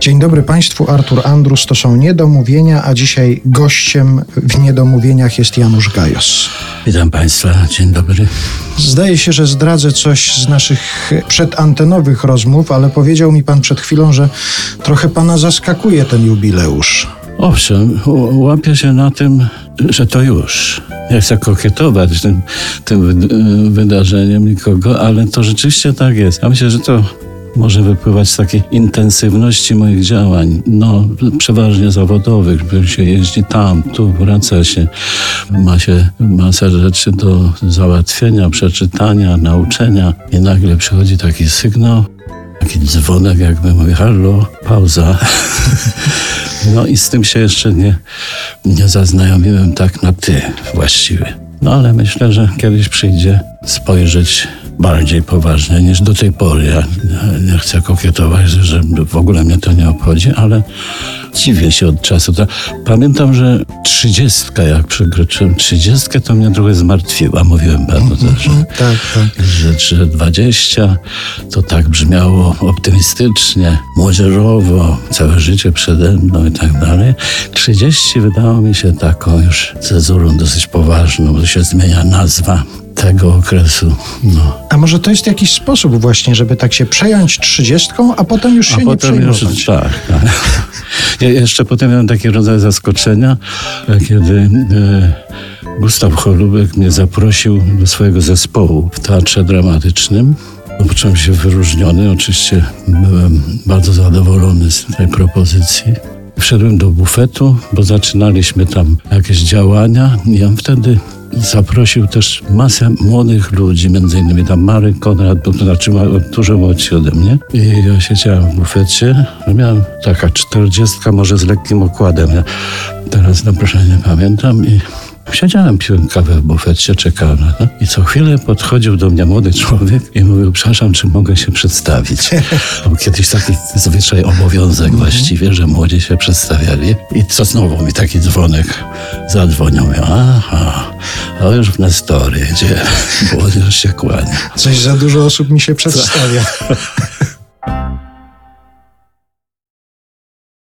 Dzień dobry Państwu, Artur Andrus. To są Niedomówienia, a dzisiaj gościem w Niedomówieniach jest Janusz Gajos. Witam Państwa, dzień dobry. Zdaje się, że zdradzę coś z naszych przedantenowych rozmów, ale powiedział mi Pan przed chwilą, że trochę Pana zaskakuje ten jubileusz. Owszem, łapię się na tym, że to już. Nie chcę kokietować tym, tym wy- wydarzeniem nikogo, ale to rzeczywiście tak jest. Ja myślę, że to może wypływać z takiej intensywności moich działań, no przeważnie zawodowych, że się jeździ tam, tu, wraca się, ma się masę rzeczy do załatwienia, przeczytania, nauczenia i nagle przychodzi taki sygnał, taki dzwonek jakby mówi, hallo, pauza. No i z tym się jeszcze nie, nie zaznajomiłem tak na ty właściwie. No ale myślę, że kiedyś przyjdzie spojrzeć bardziej poważnie niż do tej pory. Ja nie- chcę kokietować, że w ogóle mnie to nie obchodzi, ale dziwię się od czasu. Pamiętam, że trzydziestka, jak przekroczyłem trzydziestkę, to mnie trochę zmartwiła. Mówiłem panu też, że Tak, tak. że, 20 to tak brzmiało optymistycznie, młodzieżowo, całe życie przede mną i tak dalej. 30 wydało mi się taką już cezurą dosyć poważną, bo się zmienia nazwa tego okresu. No. A może to jest jakiś sposób właśnie, żeby tak się przejąć trzydziestką, a potem już się nie przejmować? tak, tak. Ja jeszcze potem miałem taki rodzaj zaskoczenia, kiedy e, Gustaw Cholubek mnie zaprosił do swojego zespołu w teatrze dramatycznym. Poczułem się wyróżniony, oczywiście byłem bardzo zadowolony z tej propozycji. Wszedłem do bufetu, bo zaczynaliśmy tam jakieś działania i on wtedy zaprosił też masę młodych ludzi, między innymi tam Marek Konrad, był to znaczy dużo młodszy ode mnie. I ja siedziałem w bufecie, miałem taka czterdziestka, może z lekkim okładem. Ja teraz na proszę nie pamiętam i Siedziałem, piłem kawę w bufecie, czekałem na to. I co chwilę podchodził do mnie młody człowiek i mówił, przepraszam, czy mogę się przedstawić? Był kiedyś taki zwyczaj obowiązek właściwie, że młodzi się przedstawiali. I co znowu mi taki dzwonek zadzwonił. Mówię, aha, to już w Nestory, gdzie młodzież się kłania. Coś za dużo osób mi się przedstawia.